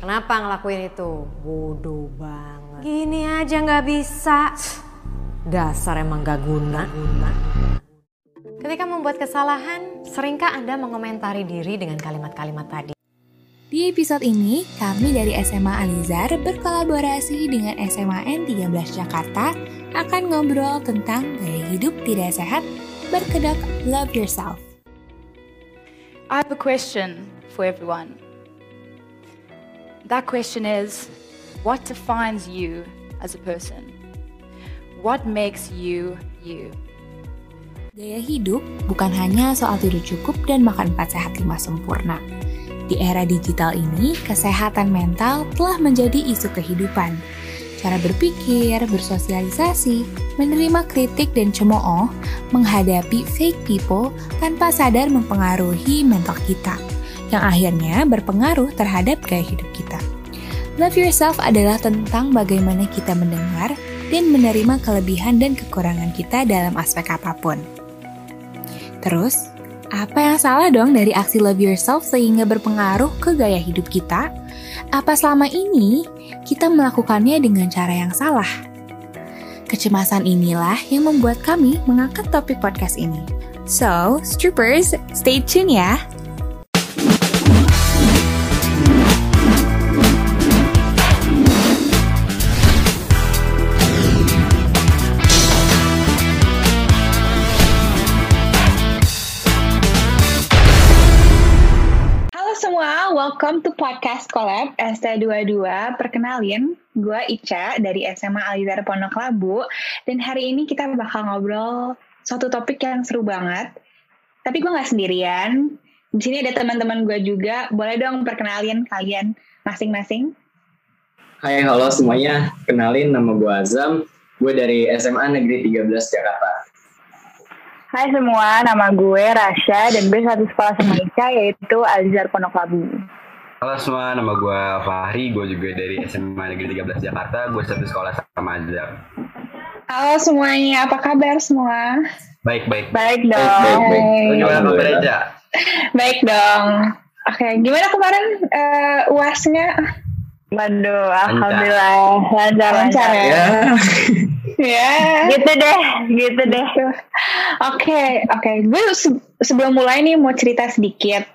Kenapa ngelakuin itu? Bodoh banget. Gini aja nggak bisa. Dasar emang gak guna. Ketika membuat kesalahan, seringkah Anda mengomentari diri dengan kalimat-kalimat tadi? Di episode ini, kami dari SMA Alizar berkolaborasi dengan SMA N13 Jakarta akan ngobrol tentang gaya hidup tidak sehat berkedok Love Yourself. I have a question for everyone. That question is what defines you as a person? What makes you you? Gaya hidup bukan hanya soal tidur cukup dan makan empat sehat lima sempurna. Di era digital ini, kesehatan mental telah menjadi isu kehidupan. Cara berpikir, bersosialisasi, menerima kritik dan cemooh, menghadapi fake people tanpa sadar mempengaruhi mental kita, yang akhirnya berpengaruh terhadap gaya hidup kita. Love Yourself adalah tentang bagaimana kita mendengar dan menerima kelebihan dan kekurangan kita dalam aspek apa pun. Terus, apa yang salah dong dari aksi love yourself sehingga berpengaruh ke gaya hidup kita? Apa selama ini kita melakukannya dengan cara yang salah? Kecemasan inilah yang membuat kami mengangkat topik podcast ini. So, Strippers, stay tune ya! Welcome to podcast collab ST22. Perkenalin, gue Ica dari SMA Alizar Pondok Labu. Dan hari ini kita bakal ngobrol suatu topik yang seru banget. Tapi gue gak sendirian. Di sini ada teman-teman gue juga. Boleh dong perkenalin kalian masing-masing? Hai, halo semuanya. Kenalin nama gue Azam. Gue dari SMA Negeri 13 Jakarta. Hai semua, nama gue Rasya dan gue satu sekolah sama Ica yaitu Alizar Pondok Labu. Halo semua, nama gue Fahri, gue juga dari SMA Negeri 13 Jakarta, gue satu sekolah sama Azhar. Halo semuanya, apa kabar semua? Baik, baik. Baik dong. Baik, baik, baik. Gimana kabar Aja? baik dong. Oke, gimana kemarin uh, uasnya? Waduh, alhamdulillah lancar-lancar ya. ya. ya. Gitu deh, gitu deh. Oke, okay, oke. Okay. Gue se sebelum mulai nih mau cerita sedikit.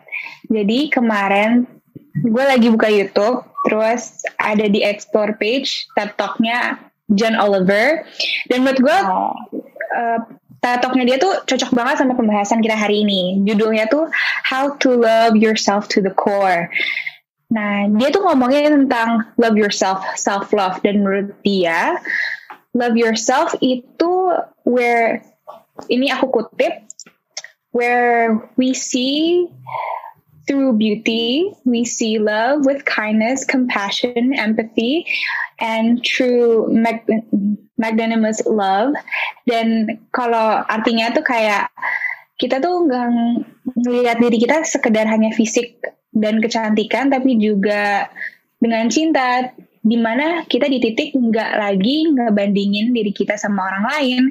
Jadi kemarin gue lagi buka YouTube, terus ada di explore page TED Talk-nya John Oliver. Dan menurut gue oh. uh, TED Talk-nya dia tuh cocok banget sama pembahasan kita hari ini. Judulnya tuh How to Love Yourself to the Core. Nah, dia tuh ngomongin tentang love yourself, self love dan menurut dia love yourself itu where ini aku kutip where we see through beauty we see love with kindness, compassion, empathy and true mag magnanimous love. Dan kalau artinya tuh kayak kita tuh nggak ngelihat diri kita sekedar hanya fisik dan kecantikan tapi juga dengan cinta di mana kita di titik nggak lagi ngebandingin diri kita sama orang lain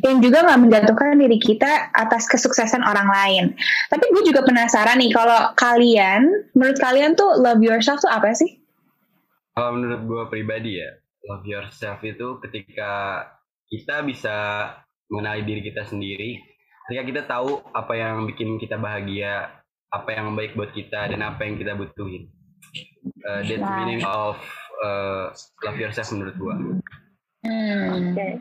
dan juga nggak menjatuhkan diri kita atas kesuksesan orang lain. Tapi gue juga penasaran nih kalau kalian, menurut kalian tuh love yourself tuh apa sih? Kalau menurut gue pribadi ya, love yourself itu ketika kita bisa mengenali diri kita sendiri, ketika kita tahu apa yang bikin kita bahagia, apa yang baik buat kita dan apa yang kita butuhin. Uh, that's the meaning of uh, love yourself menurut gua. Hmm. Oke. Okay.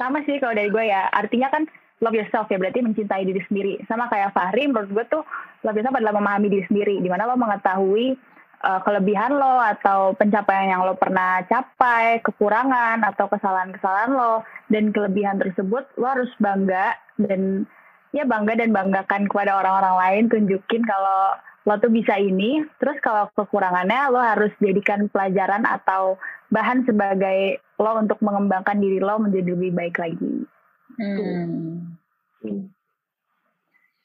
Sama sih kalau dari gue ya. Artinya kan love yourself ya berarti mencintai diri sendiri. Sama kayak Fahri menurut gue tuh love yourself adalah memahami diri sendiri. Di mana lo mengetahui uh, kelebihan lo atau pencapaian yang lo pernah capai, kekurangan atau kesalahan-kesalahan lo dan kelebihan tersebut lo harus bangga dan ya bangga dan banggakan kepada orang-orang lain tunjukin kalau lo tuh bisa ini terus kalau kekurangannya lo harus jadikan pelajaran atau bahan sebagai lo untuk mengembangkan diri lo menjadi lebih baik lagi. Hmm.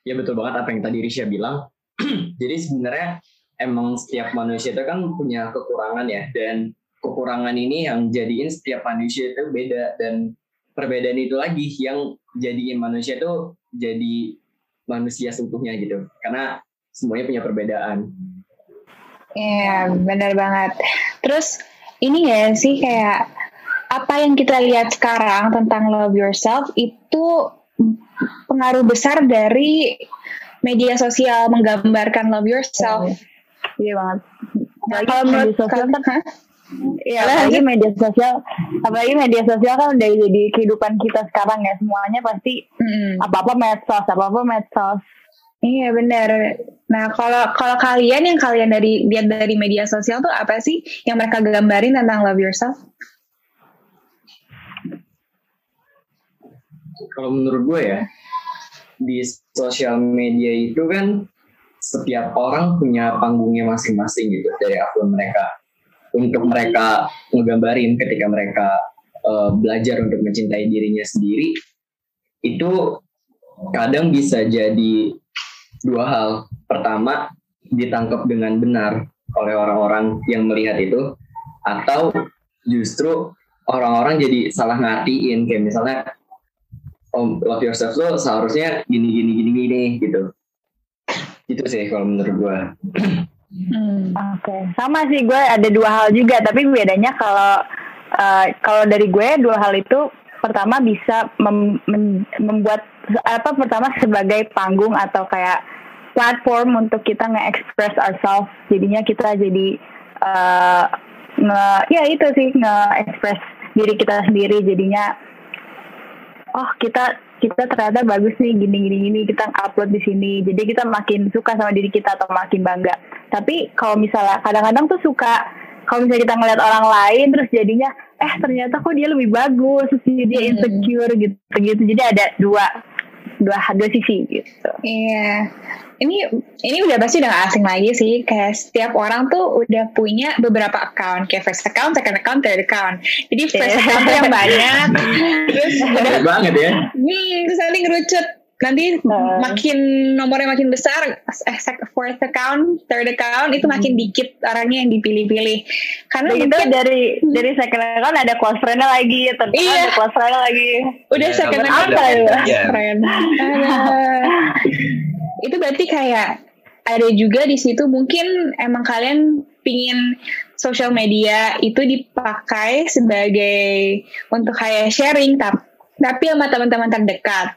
ya betul banget apa yang tadi Risha bilang. Jadi sebenarnya emang setiap manusia itu kan punya kekurangan ya dan kekurangan ini yang jadiin setiap manusia itu beda dan perbedaan itu lagi yang jadiin manusia itu jadi manusia seutuhnya gitu. Karena semuanya punya perbedaan Iya, benar banget. Terus ini ya sih kayak apa yang kita lihat sekarang tentang love yourself itu pengaruh besar dari media sosial menggambarkan love yourself. Iya banget. Nah, kalau menurut kalian? Iya, apalagi media sosial, apalagi media sosial kan udah jadi kehidupan kita sekarang ya semuanya pasti Mm-mm. apa-apa medsos, apa-apa medsos. Iya benar. Nah kalau kalau kalian yang kalian dari lihat dari media sosial tuh apa sih yang mereka gambarin tentang love yourself? Kalau menurut gue ya, di sosial media itu kan setiap orang punya panggungnya masing-masing gitu dari akun mereka. Untuk mereka ngegambarin ketika mereka eh, belajar untuk mencintai dirinya sendiri, itu kadang bisa jadi dua hal. Pertama, ditangkap dengan benar oleh orang-orang yang melihat itu, atau justru orang-orang jadi salah ngartiin kayak misalnya oh love yourself tuh seharusnya gini gini gini gini gitu itu sih kalau menurut gua Hmm. Oke, sama sih gue ada dua hal juga, tapi bedanya kalau eh, kalau dari gue dua hal itu pertama bisa mem- men- membuat apa pertama sebagai panggung atau kayak platform untuk kita nge-express ourselves. Jadinya kita jadi eh, nge ya itu sih nge-express diri kita sendiri. Jadinya oh kita kita ternyata bagus nih gini gini gini kita upload di sini jadi kita makin suka sama diri kita atau makin bangga tapi kalau misalnya kadang-kadang tuh suka kalau misalnya kita ngeliat orang lain terus jadinya eh ternyata kok dia lebih bagus terus dia insecure gitu gitu jadi ada dua dua dua sisi gitu Iya. Ini ini udah pasti udah gak asing lagi sih. Kayak setiap orang tuh udah punya beberapa account. Kayak first account, second account, third account. Jadi first Iya. account yang banyak. terus banget ya hmm, terus nanti ngerucut. Nanti Hmm. makin nomornya makin besar. Eh, fourth account, third account itu makin dikit orangnya yang dipilih-pilih. Karena Begitu mungkin dari dari second account ada close friend lagi terus Iya. ada close friend lagi udah Ya, second account apa ada ya? best friend. Aduh. itu berarti kayak ada juga di situ mungkin emang kalian pingin social media itu dipakai sebagai untuk kayak sharing tap- tapi sama teman-teman terdekat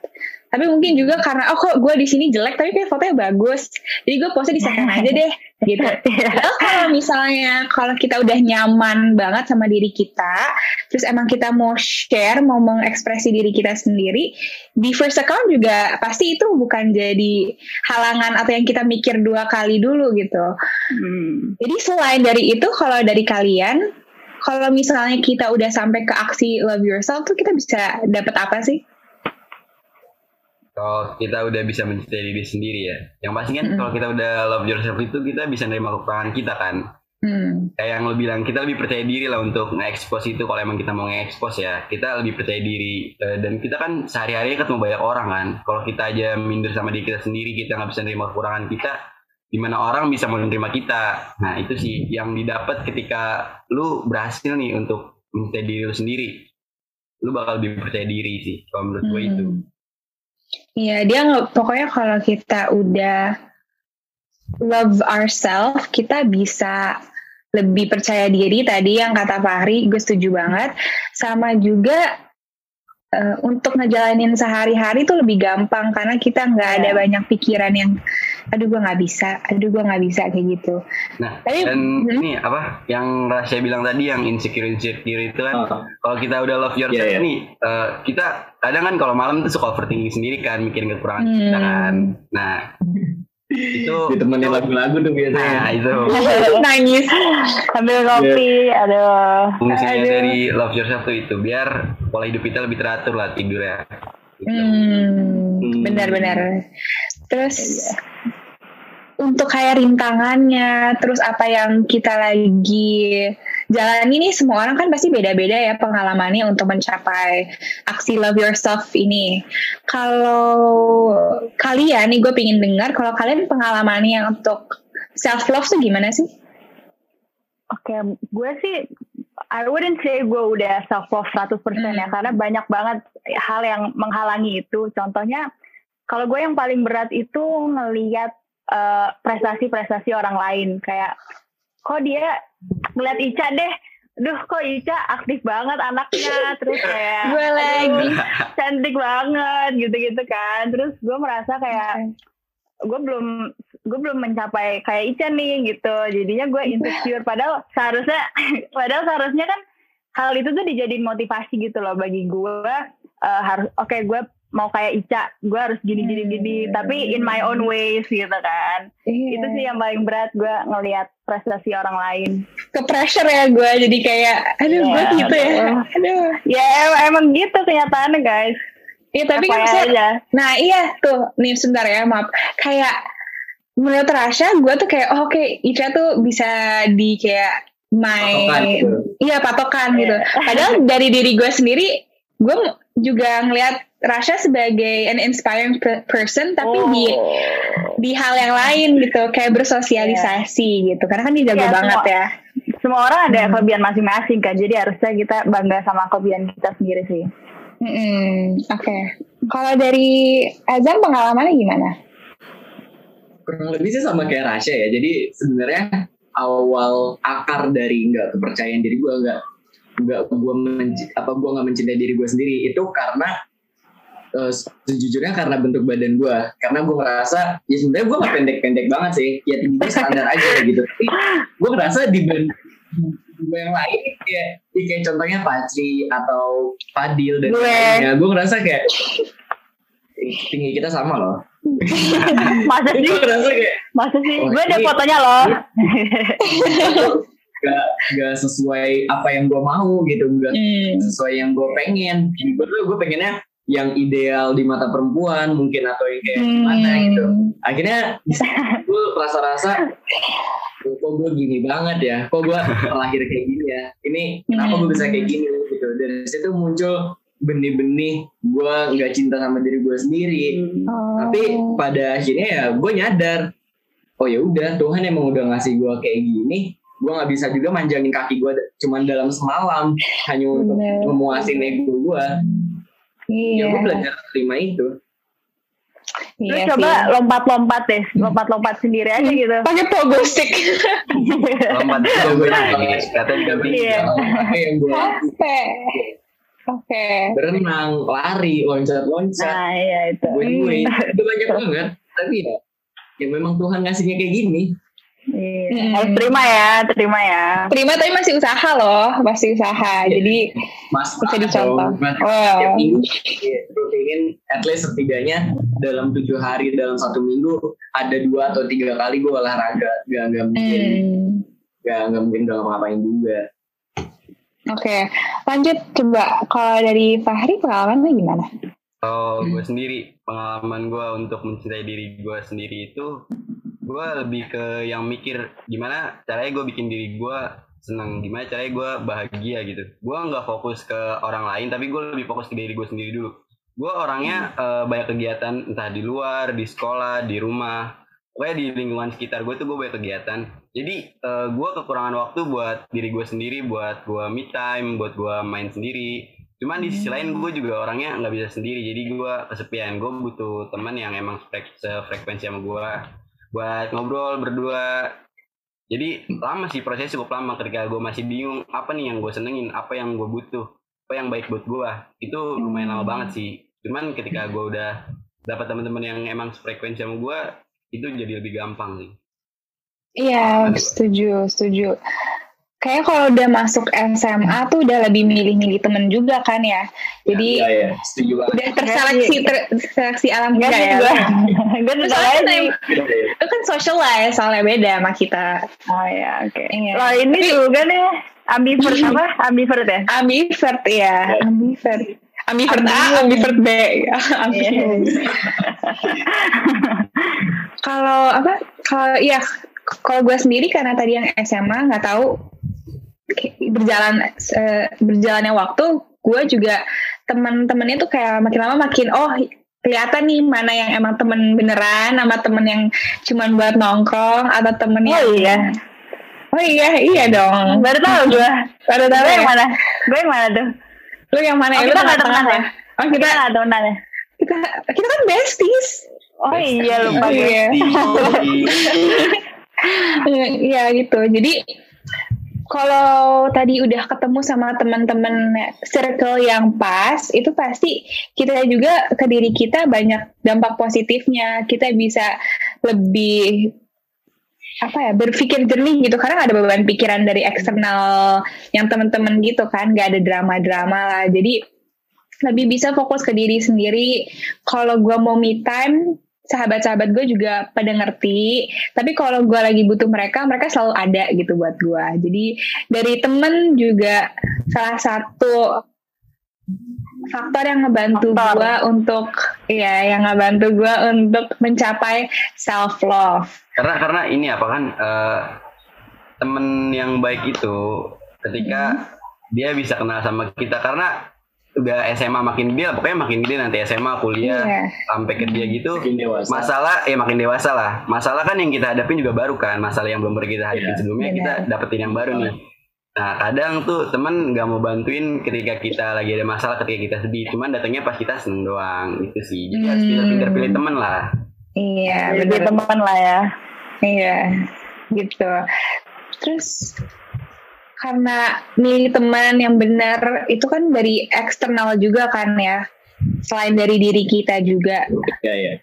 tapi mungkin juga karena oh kok gue di sini jelek tapi kayak fotonya bagus. Jadi gue postnya di second aja deh gitu. Atau kalau misalnya kalau kita udah nyaman banget sama diri kita terus emang kita mau share mau mengekspresi diri kita sendiri di first account juga pasti itu bukan jadi halangan atau yang kita mikir dua kali dulu gitu. Hmm. jadi selain dari itu kalau dari kalian kalau misalnya kita udah sampai ke aksi love yourself tuh kita bisa dapat apa sih Kalau kita udah bisa mencintai diri sendiri ya. Yang pasti kan Mm-mm. kalau kita udah love yourself itu kita bisa nerima kekurangan kita kan. hmm. Kayak yang lo bilang kita lebih percaya diri lah untuk nge-expose itu kalau emang kita mau nge-expose ya. Kita lebih percaya diri Eh, dan kita kan sehari-hari ketemu banyak orang kan. Kalau kita aja minder sama diri kita sendiri, kita nggak bisa nerima kekurangan kita, gimana orang bisa menerima kita. Nah, itu sih yang didapat ketika lu berhasil nih untuk mencintai diri lu sendiri. Lu bakal lebih percaya diri sih kalau menurut gue itu. Iya, dia nggak pokoknya kalau kita udah love ourselves, kita bisa lebih percaya diri tadi yang kata Fahri, gue setuju banget. Sama juga eh, untuk ngejalanin sehari-hari tuh lebih gampang karena kita nggak ada Iya. banyak pikiran yang, aduh gue nggak bisa, aduh gue nggak bisa kayak gitu. Nah, Tapi- dan Hmm. ini apa yang saya bilang tadi yang insecure insecure itu kan Ah, kalau kita udah love yourself Iya, iya. nih eh, kita kadang kan kalau malam tuh suka overthinking sendiri kan mikirin kekurangan kita Hmm. kan nah itu ditemenin lagu-lagu tuh nah biasanya itu Nangis. sambil ngopi aduh fungsinya Aduh. dari love yourself tuh itu biar pola hidup kita lebih teratur lah tidurnya Gitu. Hmm, Hmm. benar-benar. Terus untuk kayak rintangannya, terus apa yang kita lagi jalani nih semua orang kan pasti beda-beda ya pengalamannya untuk mencapai aksi love yourself ini. Kalau kalian nih gue pingin dengar kalau kalian pengalamannya untuk self love tuh gimana sih? Oke, gue sih I wouldn't say gue udah self love 100% ya Hmm. karena banyak banget hal yang menghalangi itu. Contohnya kalau gue yang paling berat itu ngeliat eh, prestasi-prestasi orang lain kayak kok dia ngeliat Ica deh. Duh kok Ica aktif banget anaknya. Terus kayak gue lagi cantik banget gitu-gitu kan. Terus gue merasa kayak gue belum gue belum mencapai kayak Ica nih gitu. Jadinya gue insecure. Padahal seharusnya padahal seharusnya kan hal itu tuh dijadiin motivasi gitu loh bagi gue. Uh, harus oke okay, gue mau kayak Ica gue harus gini gini gini. Hmm. tapi in my own ways gitu kan. Yeah. itu sih yang paling berat gue ngelihat prestasi orang lain. Ke pressure ya gue jadi kayak aduh yeah, gue gitu ya aduh. ya emang gitu kenyataannya guys. Iya tapi kan saya, nah iya tuh nih sebentar ya maaf. Kayak menurut Rasha gue tuh kayak oh, oke okay, Ica tuh bisa di kayak my patokan, gitu. iya patokan gitu. Padahal dari diri gue sendiri gue juga ngelihat Rasha sebagai an inspiring person tapi oh. di di hal yang lain gitu kayak bersosialisasi yeah. gitu karena kan dia jago yeah, banget semua, ya semua orang ada hmm. kelebihan masing-masing kan jadi harusnya kita bangga sama kelebihan kita sendiri sih Hmm, Oke. Okay. Kalau dari Azam pengalamannya gimana? Kurang lebih sih sama kayak Rasya ya. Jadi sebenarnya awal akar dari nggak kepercayaan diri gue nggak nggak gue apa gue nggak mencintai diri gue sendiri itu karena uh, sejujurnya karena bentuk badan gue karena gue ngerasa ya sebenarnya gue nggak pendek-pendek banget sih. Ya tinggi standar aja gitu. Tapi gue ngerasa di gue yang lain kayak, kayak contohnya Patri atau Fadil dan lainnya. Gue ngerasa kayak tinggi kita sama loh. Masa sih? gue ngerasa kayak masa sih? oh, gue ada fotonya loh. gak, gak sesuai apa yang gue mau gitu. Gak hmm. sesuai yang gue pengen. Gue gue pengennya yang ideal di mata perempuan mungkin atau yang kayak hmm. gimana gitu. Akhirnya gue rasa-rasa kok gue gini banget ya? Kok gue terlahir kayak gini ya? Ini kenapa gue bisa kayak gini? Gitu. Dari situ muncul benih-benih gue nggak cinta sama diri gue sendiri. Oh. tapi pada akhirnya ya gue nyadar oh ya udah Tuhan emang udah ngasih gue kayak gini. Gue nggak bisa juga manjangin kaki gue cuman dalam semalam hanya untuk memuasin ego gue Iya. Ya gue belajar terima itu. Lu iya coba lompat-lompat deh, lompat-lompat sendiri aja hmm. gitu. Pakai pogo stick. lompat pogo stick, kata juga bisa. Yang gue Oke. Oke. Berenang, lari, loncat-loncat. Nah, iya itu. Gue gue itu banyak banget. Tapi ya, ya memang Tuhan ngasihnya kayak gini. Iya. Hmm. Harus terima ya, terima ya. Terima tapi masih usaha loh, masih usaha. Ya, Jadi mas bisa dicontoh. Wow. Tiap minggu ingin at least setidaknya dalam tujuh hari dalam satu minggu ada dua atau tiga kali gue olahraga. Gak gak mungkin, hmm. gak gak mungkin gak ngapain juga. Oke, okay. lanjut coba kalau dari Fahri pengalamannya gimana? Kalau gue sendiri pengalaman gue untuk mencintai diri gue sendiri itu gue lebih ke yang mikir gimana caranya gue bikin diri gue senang gimana caranya gue bahagia gitu. Gue nggak fokus ke orang lain tapi gue lebih fokus ke diri gue sendiri dulu. Gue orangnya uh, banyak kegiatan entah di luar di sekolah di rumah pokoknya di lingkungan sekitar gue tuh gue banyak kegiatan. Jadi uh, gue kekurangan waktu buat diri gue sendiri buat gue me time buat gue main sendiri cuman di sisi lain gue juga orangnya nggak bisa sendiri. Jadi gue kesepian. Gue butuh teman yang emang frekuensi sama gue buat ngobrol berdua. Jadi lama sih prosesnya cukup lama ketika gue masih bingung apa nih yang gue senengin? Apa yang gue butuh? Apa yang baik buat gue itu lumayan lama banget sih. Cuman ketika gue udah dapat teman-teman yang emang frekuensi sama gue itu jadi lebih gampang sih. Iya setuju setuju kayak kalau udah masuk SMA tuh udah lebih milih-milih temen juga kan ya. Jadi ya, ya, ya. udah terseleksi terseleksi alam gak ya. Gue lagi. Itu kan socialize soalnya beda sama kita. Oh ya, oke. Okay. Iya. Loh ini Tapi, juga nih ambivert apa? Ambivert ya? Ambivert ya. Ambivert. Ambivert A, ambivert B. Ambivert. Kalau apa? Kalau iya kalau gue sendiri karena tadi yang SMA nggak tahu berjalan uh, berjalannya waktu gue juga teman-temannya tuh kayak makin lama makin oh kelihatan nih mana yang emang temen beneran sama temen yang cuman buat nongkrong atau temen oh, yang iya? Oh iya iya dong. Baru tahu gue baru tahu yang mana. gue yang mana tuh? Lu yang mana? Oh, kita nggak temenan ya? oh kita nggak temenan ya? Kita kita kan besties. Oh iya lupa oh, gue iya. Iya gitu. Jadi kalau tadi udah ketemu sama teman-teman circle yang pas, itu pasti kita juga ke diri kita banyak dampak positifnya. Kita bisa lebih apa ya berpikir jernih gitu. Karena ada beban pikiran dari eksternal yang teman-teman gitu kan. Gak ada drama-drama lah. Jadi lebih bisa fokus ke diri sendiri. Kalau gue mau me time sahabat-sahabat gue juga pada ngerti. Tapi kalau gue lagi butuh mereka mereka selalu ada gitu buat gue. Jadi dari temen juga salah satu faktor yang ngebantu gue untuk ya yang ngebantu gue untuk mencapai self love karena karena ini apa kan uh, temen yang baik itu ketika hmm. dia bisa kenal sama kita. Karena udah SMA makin gede pokoknya makin gede nanti SMA kuliah yeah. sampai kerja gitu. Masalah ya makin dewasa lah. Masalah kan yang kita hadapin juga baru kan masalah yang belum pernah kita hadapin yeah. sebelumnya yeah. kita dapetin yang baru nih. Nah kadang tuh temen nggak mau bantuin ketika kita lagi ada masalah ketika kita sedih. Cuman datangnya pas kita seneng doang itu sih. Jadi hmm. harus pintar-pintar pilih temen lah. Iya lebih teman lah ya. Iya gitu. Terus karena milih teman yang benar itu kan dari eksternal juga kan ya. Selain dari diri kita juga. Ya ya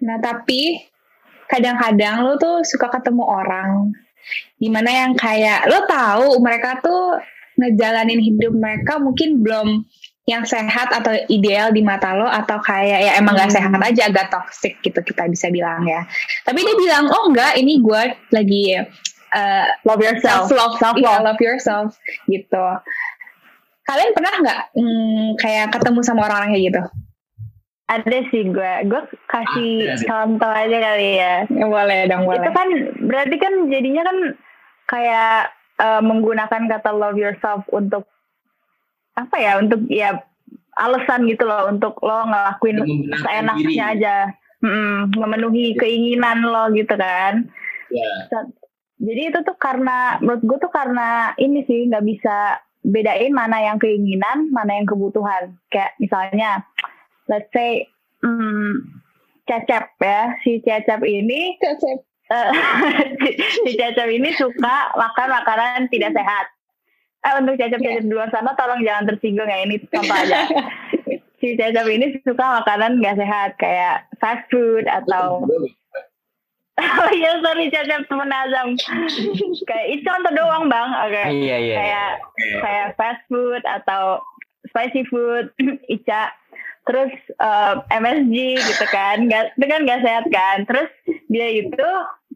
nah tapi kadang-kadang lo tuh suka ketemu orang di mana yang kayak lo tahu mereka tuh ngejalanin hidup mereka mungkin belum yang sehat atau ideal di mata lo atau kayak ya emang gak hmm. sehat aja agak toxic gitu kita bisa bilang ya. Tapi dia bilang oh enggak ini gue lagi uh, love yourself, self love, self love, yeah, love yourself gitu. Kalian pernah nggak mm, kayak ketemu sama orang-orang kayak gitu? Ada sih gue, gue kasih ah, contoh aja kali ya. ya. Boleh dong, boleh. Itu kan berarti kan jadinya kan kayak uh, menggunakan kata love yourself untuk apa ya? Untuk ya alasan gitu loh untuk lo ngelakuin seenaknya aja, mm, memenuhi keinginan lo gitu kan. Yeah jadi itu tuh karena menurut gue tuh karena ini sih nggak bisa bedain mana yang keinginan mana yang kebutuhan. Kayak misalnya let's say hmm, cecep ya si cecep ini cecep. uh, si cecep ini suka makan makanan tidak sehat. Eh untuk cecep-cecep di luar sana tolong jangan tersinggung ya ini contoh aja. Si cecep ini suka makanan nggak sehat kayak fast food atau Oh iya sorry Cecep temen Azam. Kayak itu contoh doang bang. Okay. Iya iya Kayak Kayak fast food atau Spicy food Ica. Terus uh, eh, MSG gitu kan. Gak, Itu kan gak sehat kan. Terus dia itu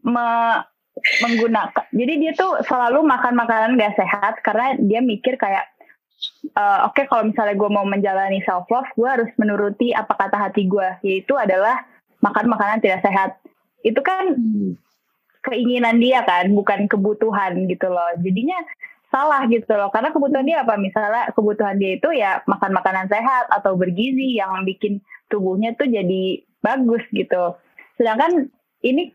me, Menggunakan Jadi dia tuh selalu makan makanan gak sehat Karena dia mikir kayak uh, Oke okay, kalau misalnya gue mau menjalani self love Gue harus menuruti apa kata hati gue Yaitu adalah Makan makanan tidak sehat itu kan keinginan dia kan bukan kebutuhan gitu loh. Jadinya salah gitu loh. Karena kebutuhan dia apa? Misalnya kebutuhan dia itu ya makan makanan sehat atau bergizi yang bikin tubuhnya tuh jadi bagus gitu. Sedangkan ini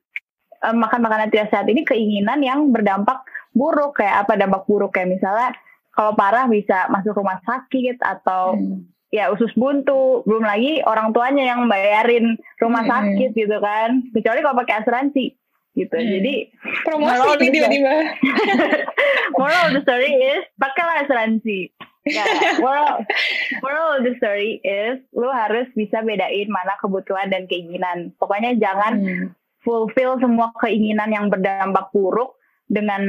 eh, makan makanan tidak sehat ini keinginan yang berdampak buruk. Kayak apa dampak buruk? Kayak misalnya kalau parah bisa masuk rumah sakit atau hmm ya usus buntu. Belum lagi orang tuanya yang bayarin rumah hmm. sakit gitu kan. Kecuali kalau pakai asuransi gitu. Hmm. jadi promosi tiba-tiba. moral of the story is pakailah asuransi. Ya moral moral of the story is lu harus bisa bedain mana kebutuhan dan keinginan. Pokoknya jangan hmm. fulfill semua keinginan yang berdampak buruk dengan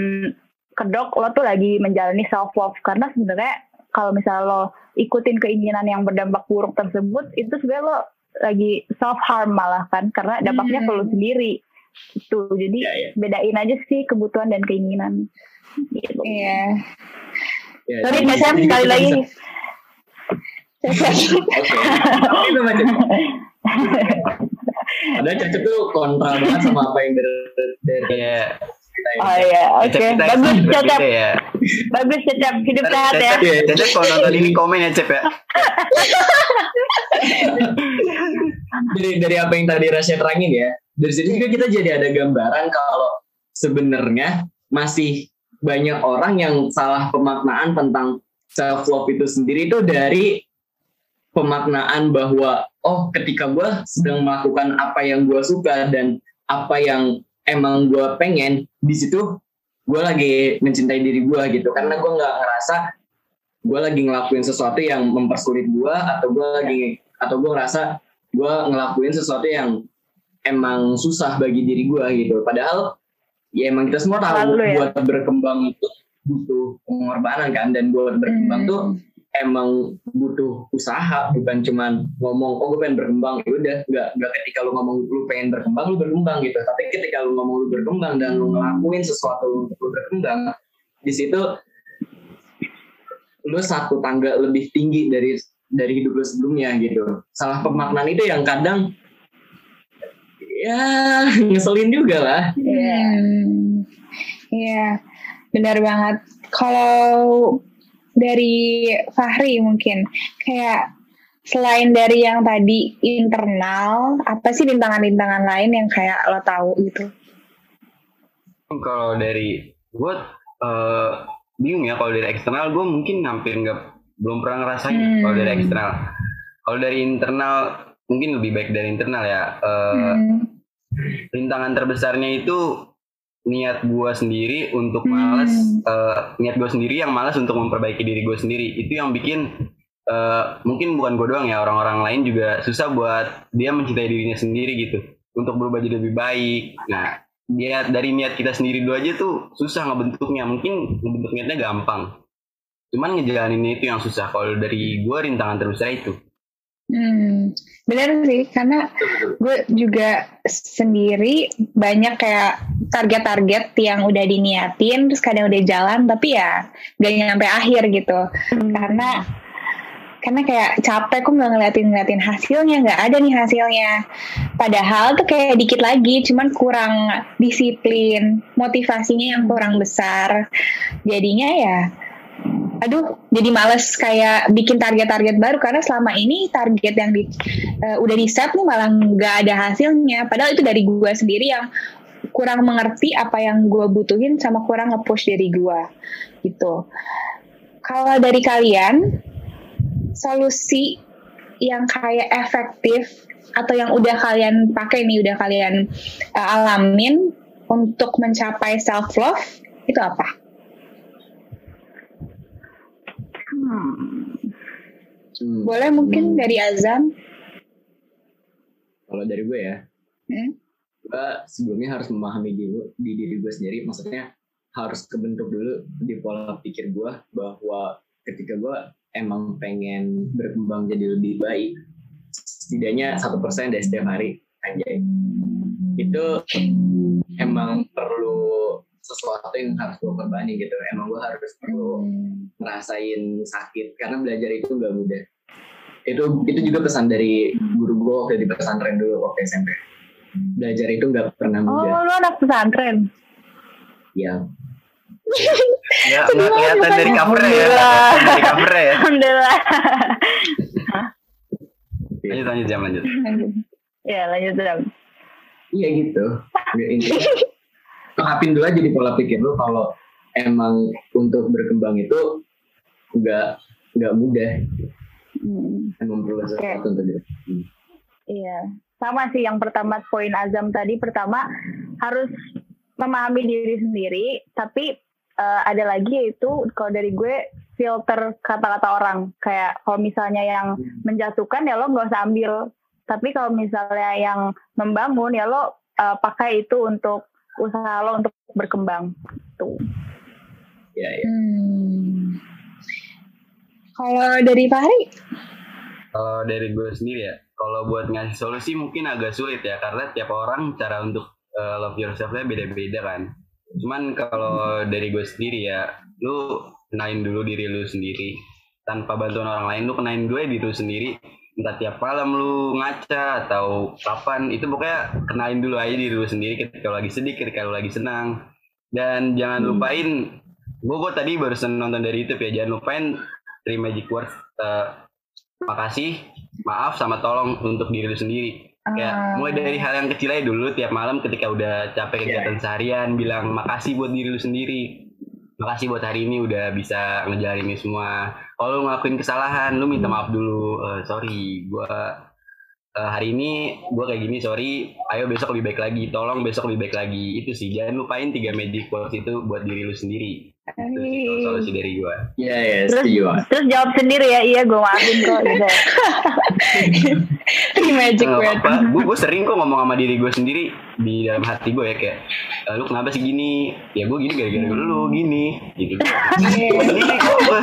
kedok lo tuh lagi menjalani self love karena sebenarnya kalau misalnya lo ikutin keinginan yang berdampak buruk tersebut itu sebenarnya lo lagi self harm malah kan karena dampaknya hmm. ke lo sendiri itu jadi ya, ya. bedain aja sih kebutuhan dan keinginan gitu iya ya, tapi biasanya sekali lagi Ada cacep tuh kontra banget sama apa yang dari, dari yeah. Oh iya, oke. Okay. Bagus Cecep. Ya. Bagus Cecep, hidup sehat ya. Cecep kalau nonton ini komen ya Cep ya. dari dari apa yang tadi Rasya terangin ya, dari sini juga kita jadi ada gambaran kalau sebenarnya masih banyak orang yang salah pemaknaan tentang self love itu sendiri itu dari pemaknaan bahwa oh ketika gue sedang melakukan apa yang gue suka dan apa yang emang gue pengen di situ gue lagi mencintai diri gue gitu karena gue nggak ngerasa gue lagi ngelakuin sesuatu yang mempersulit gue atau gue lagi atau gue ngerasa gue ngelakuin sesuatu yang emang susah bagi diri gue gitu padahal ya emang kita semua tahu Lalu ya. buat berkembang itu butuh pengorbanan kan dan buat berkembang Hmm. tuh emang butuh usaha bukan cuman ngomong oh gue pengen berkembang. Ya udah nggak nggak ketika lu ngomong lu pengen berkembang lu berkembang gitu. Tapi ketika lu ngomong lu berkembang dan lu ngelakuin sesuatu untuk lu berkembang di situ lu satu tangga lebih tinggi dari dari hidup lu sebelumnya gitu. Salah pemaknaan itu yang kadang ya ngeselin juga lah. Iya. Hmm, Iya, benar banget. Kalau dari Fahri mungkin kayak selain dari yang tadi internal, apa sih rintangan-rintangan lain yang kayak lo tahu gitu? Kalau dari gue eh, bingung ya kalau dari eksternal gue mungkin hampir nggak belum pernah ngerasain Hmm. kalau dari eksternal. Kalau dari internal mungkin lebih baik dari internal ya. Eh, Hmm. rintangan terbesarnya itu niat gue sendiri untuk Hmm. malas eh, niat gue sendiri yang malas untuk memperbaiki diri gue sendiri. Itu yang bikin eh, mungkin bukan gue doang ya orang-orang lain juga susah buat dia mencintai dirinya sendiri gitu untuk berubah jadi lebih baik. Nah dia dari niat kita sendiri dulu aja tuh susah ngebentuknya. Mungkin ngebentuk niatnya gampang. Cuman ngejalaninnya itu yang susah. Kalau dari gue rintangan terbesar itu. Hmm, benar sih, karena gue juga sendiri banyak kayak target-target yang udah diniatin, terus kadang udah jalan, tapi ya gak nyampe akhir gitu. Karena karena kayak capek kok nggak ngeliatin ngeliatin hasilnya, nggak ada nih hasilnya. Padahal tuh kayak dikit lagi, cuman kurang disiplin, motivasinya yang kurang besar. Jadinya ya aduh jadi males kayak bikin target-target baru karena selama ini target yang di, eh, udah di set nih malah nggak ada hasilnya padahal itu dari gue sendiri yang kurang mengerti apa yang gue butuhin sama kurang nge-push diri gue gitu kalau dari kalian solusi yang kayak efektif atau yang udah kalian pakai nih udah kalian eh, alamin untuk mencapai self love itu apa? Hmm. Hmm. Boleh mungkin Hmm. dari Azam? kalau dari gue ya Hmm. gue sebelumnya harus memahami dulu di diri gue sendiri maksudnya harus kebentuk dulu di pola pikir gue bahwa ketika gue emang pengen berkembang jadi lebih baik setidaknya satu persen dari setiap hari anjay itu emang perlu sesuatu yang harus gue korbani gitu. Emang gue harus perlu ngerasain sakit karena belajar itu nggak mudah. Itu itu juga pesan dari guru gue waktu di pesantren dulu waktu SMP belajar itu nggak pernah Oh, mudah. lu anak pesantren. ya ya Sedih nggak kelihatan dari covernya ya dari covernya ya. Alhamdulillah. lanjut lanjut jam lanjut. Ya, lanjut Zam. iya gitu Terapin dulu aja di pola pikir lu kalau emang untuk berkembang itu nggak nggak mudah. Hmm. emang perlu sesuatu untuk diri. Iya, sama sih yang pertama poin Azam tadi. Pertama harus memahami diri sendiri, tapi eh, ada lagi yaitu kalau dari gue filter kata-kata orang. Kayak kalau misalnya yang menjatuhkan ya lo nggak usah ambil, tapi kalau misalnya yang membangun ya lo eh, pakai itu untuk usaha lo untuk berkembang. Tuh. ya ya Hmm. Kalau dari Fahri? Kalau dari gue sendiri ya, kalau buat ngasih solusi mungkin agak sulit ya, karena tiap orang cara untuk uh, love yourself-nya beda-beda kan. Cuman kalau dari gue sendiri ya, lu kenalin dulu diri lu sendiri. Tanpa bantuan orang lain, lu kenalin gue diri lu sendiri. Entah tiap malam lu ngaca atau kapan, itu pokoknya kenalin dulu aja diri lu sendiri ketika lu lagi sedih, ketika lu lagi senang. Dan jangan lupain, gue, gue tadi barusan nonton dari YouTube ya, jangan lupain three magic words uh, makasih, maaf sama tolong untuk diri lu sendiri. Kayak Ah. mulai dari hal yang kecil aja dulu tiap malam ketika udah capek kegiatan seharian bilang makasih buat diri lu sendiri. Makasih buat hari ini udah bisa ngejalanin ini semua. Kalau lu ngelakuin kesalahan, lu minta maaf dulu. Eh, sorry, gua "Eh, hari ini gue kayak gini sorry ayo besok lebih baik lagi tolong besok lebih baik lagi itu sih jangan lupain tiga magic quotes itu buat diri lu sendiri itu sih solusi dari gue Iya ya, Terus- setuju. Mas. Terus jawab sendiri ya, iya gue maafin kok gitu. Three magic apa gue gue sering kok ngomong sama diri gue sendiri di dalam hati gue ya kayak "Eh, lu kenapa sih gini ya gue gini gara-gara lu gini gitu sendiri kok gue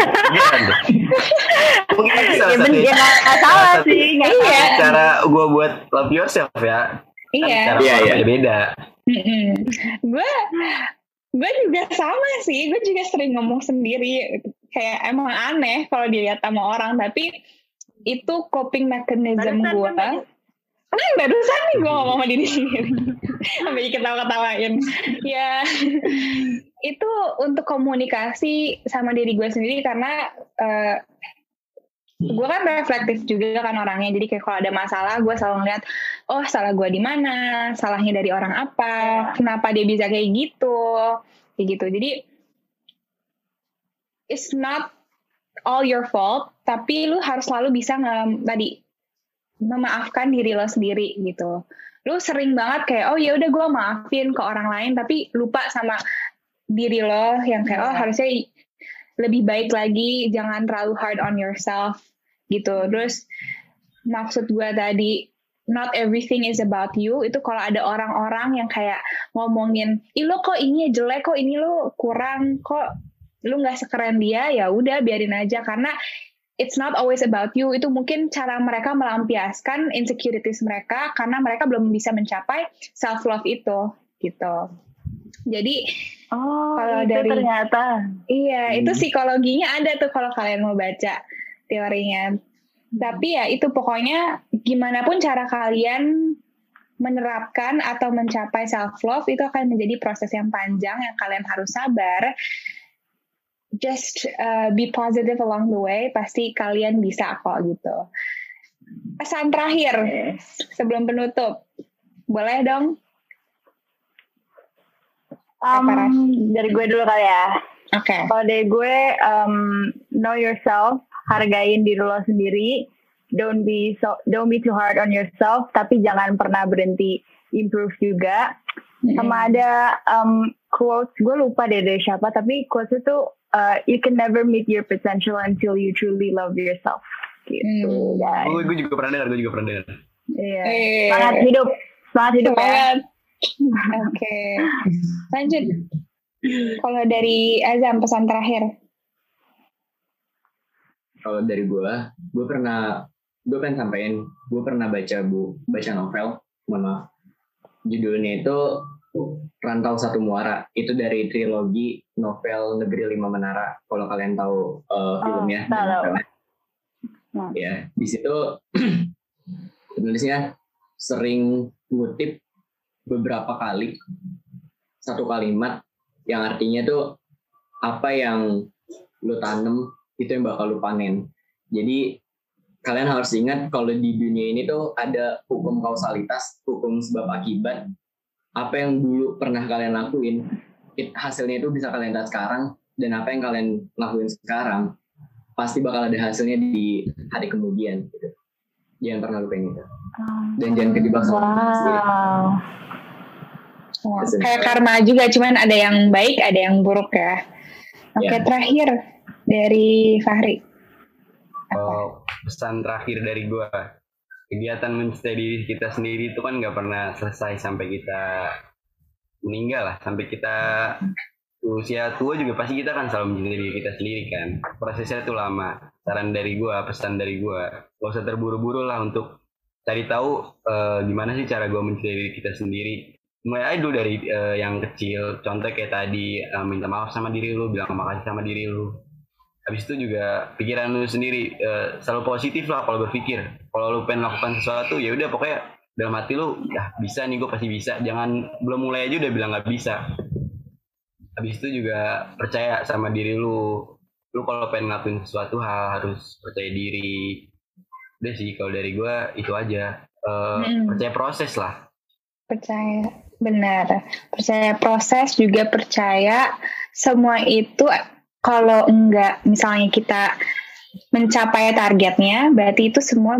mungkin itu salah ya satu ya salah salah sih. nggak Iya. cara gue buat love yourself ya Kan Iya. cara Iya, orang iya. beda-beda Gue gue juga sama sih. Gue juga sering ngomong sendiri. Kayak emang aneh kalau dilihat sama orang. Tapi itu coping mechanism Barusan gue. kan Nah, barusan nih gue ngomong sama diri sendiri. Sampai ketawa-ketawain. ya, itu untuk komunikasi sama diri gue sendiri karena eh, gue kan reflektif juga kan orangnya. Jadi kayak kalau ada masalah, gue selalu ngeliat, oh salah gue di mana, salahnya dari orang apa, kenapa dia bisa kayak gitu, kayak gitu. Jadi it's not all your fault, tapi lu harus selalu bisa nge, tadi memaafkan diri lo sendiri gitu. Lu sering banget kayak oh ya udah gue maafin ke orang lain tapi lupa sama diri lo yang kayak oh harusnya i- lebih baik lagi jangan terlalu hard on yourself gitu. Terus maksud gue tadi not everything is about you itu kalau ada orang-orang yang kayak ngomongin ih lo kok ini jelek kok ini lo kurang kok lu nggak sekeren dia ya udah biarin aja. Karena it's not always about you. Itu mungkin cara mereka melampiaskan insecurities mereka karena mereka belum bisa mencapai self love itu gitu. Jadi Oh, Kalau itu dari- ternyata. iya Hmm. itu psikologinya ada tuh kalau kalian mau baca teorinya. Tapi ya itu pokoknya gimana pun cara kalian menerapkan atau mencapai self love itu akan menjadi proses yang panjang yang kalian harus sabar just uh, be positive along the way pasti kalian bisa kok gitu pesan terakhir sebelum penutup boleh dong Um, dari gue dulu kali ya. oke Kalau dari gue, um, know yourself, hargain diri lo sendiri. Don't be so, don't be too hard on yourself, tapi jangan pernah berhenti improve juga. Sama ada um, quotes, gue lupa deh dari siapa, tapi quotes itu uh, you can never meet your potential until you truly love yourself. Gitu, Hmm. guys. gue gue juga pernah dengar gue juga pernah dengar Iya. Eh. Semangat hidup, semangat hidup ya. Oke, lanjut. Kalau dari Azam pesan terakhir. Kalau dari gue, gue pernah, gue pengen sampein, gue pernah baca bu, baca novel, mohon maaf. Judulnya itu Rantau Satu Muara. Itu dari trilogi novel Negeri Lima Menara. Kalau kalian tahu uh, filmnya. dan tahu. novelnya. Hmm. Ya, di situ penulisnya sering ngutip beberapa kali satu kalimat yang artinya tuh apa yang lu tanam itu yang bakal lu panen. Jadi kalian harus ingat kalau di dunia ini tuh ada hukum kausalitas, hukum sebab akibat. Apa yang dulu pernah kalian lakuin, it- hasilnya itu bisa kalian lihat sekarang dan apa yang kalian lakuin sekarang pasti bakal ada hasilnya di hari kemudian. Gitu. Jangan pernah lupain itu. Dan jangan kejebak sama. Wow. Pesan kayak karma juga, cuman ada yang baik, ada yang buruk ya. Oke, Ya. terakhir dari Fahri. Oh, pesan terakhir dari gue kegiatan mencintai diri kita sendiri itu kan nggak pernah selesai sampai kita meninggal lah. Sampai kita usia tua juga pasti kita kan selalu mencintai diri kita sendiri kan. Prosesnya tuh lama. Saran dari gue pesan dari gue gak usah terburu-buru lah untuk cari tahu eh, gimana sih cara gue mencintai diri kita sendiri. Mulai aja dulu dari eh, yang kecil. Contoh kayak tadi eh, minta maaf sama diri lu bilang makasih sama diri lu. Habis itu juga pikiran lu sendiri eh, selalu positif lah kalau berpikir kalau lu pengen lakukan sesuatu ya udah pokoknya dalam hati lu ya bisa nih gue pasti bisa. Jangan belum mulai aja udah bilang nggak bisa. Habis itu juga percaya sama diri lu. Lu kalau pengen ngelakuin sesuatu hal harus percaya diri. Udah sih kalau dari gue itu aja. Eh, Hmm. percaya proses lah. Percaya, benar. Percaya proses juga percaya semua itu kalau enggak misalnya kita mencapai targetnya, berarti itu semua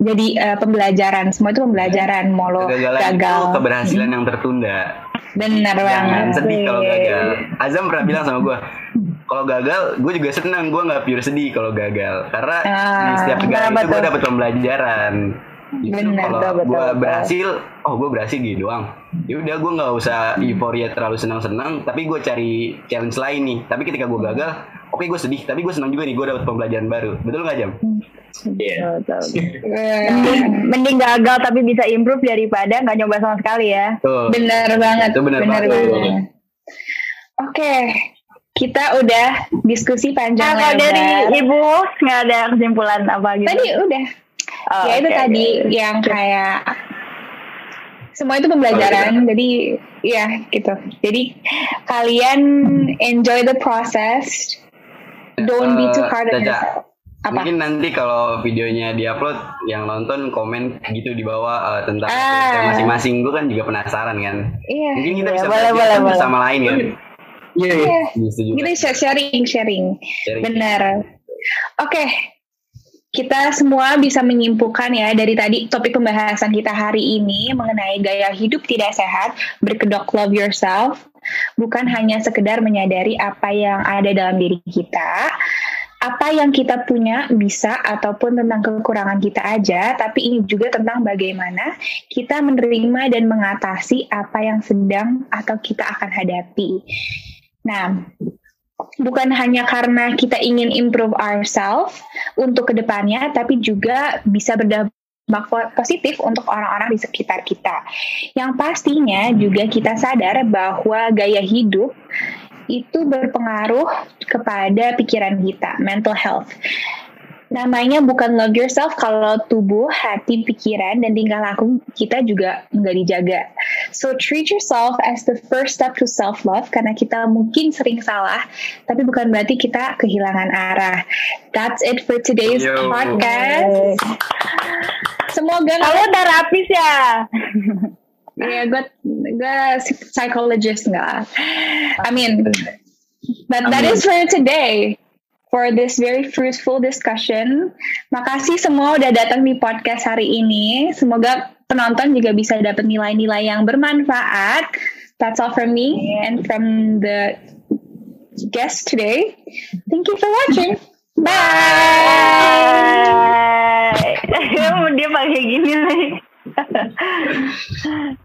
jadi uh, pembelajaran. Semua itu pembelajaran. Mau lo gagal. Itu keberhasilan yang tertunda. Benar banget. Jangan sedih kalau gagal. Azam pernah bilang sama gue, kalau gagal, gue juga senang. Gue nggak pure sedih kalau gagal, karena uh, di setiap gagal itu gue dapet pembelajaran. Benar, kalau gue berhasil, oh gue berhasil gitu doang. Ya udah gue nggak usah euforia terlalu senang-senang, tapi gue cari challenge lain nih. Tapi ketika gue gagal, oke okay, gue sedih, tapi gue senang juga nih gue dapet pembelajaran baru. Betul nggak jam? Iya. Yeah. mending, mending gagal tapi bisa improve daripada nggak nyoba sama sekali ya. Tuh. Benar banget. Itu benar, benar banget. banget. Oke, okay. kita udah diskusi panjang nah, lebar. dari ibu nggak ada kesimpulan apa gitu? Tadi udah Oh, ya itu okay, tadi okay. yang kayak semua itu pembelajaran. Oh, jadi ya gitu. Jadi kalian enjoy the process. Don't uh, be too hard on yourself. Apa? Mungkin nanti kalau videonya diupload yang nonton komen gitu di bawah uh, tentang ah. masing-masing. Gue kan juga penasaran kan. Iya. Mungkin kita iya, bisa boleh, boleh, boleh. bersama lain kan. Iya. Yeah, yeah. Kita sharing, sharing. sharing. Benar. Oke, okay kita semua bisa menyimpulkan ya dari tadi topik pembahasan kita hari ini mengenai gaya hidup tidak sehat, berkedok love yourself, bukan hanya sekedar menyadari apa yang ada dalam diri kita, apa yang kita punya bisa ataupun tentang kekurangan kita aja, tapi ini juga tentang bagaimana kita menerima dan mengatasi apa yang sedang atau kita akan hadapi. Nah, bukan hanya karena kita ingin improve ourselves untuk ke depannya, tapi juga bisa berdampak positif untuk orang-orang di sekitar kita. Yang pastinya juga kita sadar bahwa gaya hidup itu berpengaruh kepada pikiran kita, mental health namanya bukan love yourself kalau tubuh, hati, pikiran, dan tingkah laku kita juga nggak dijaga. So treat yourself as the first step to self love karena kita mungkin sering salah, tapi bukan berarti kita kehilangan arah. That's it for today's Yo. podcast. Semoga kamu terapis ya. Iya, yeah, gue gue psychologist nggak. I mean, but that is for today for this very fruitful discussion. Makasih semua udah datang di podcast hari ini. Semoga penonton juga bisa dapat nilai-nilai yang bermanfaat. That's all from me and from the guest today. Thank you for watching. Bye. Dia pakai gini nih.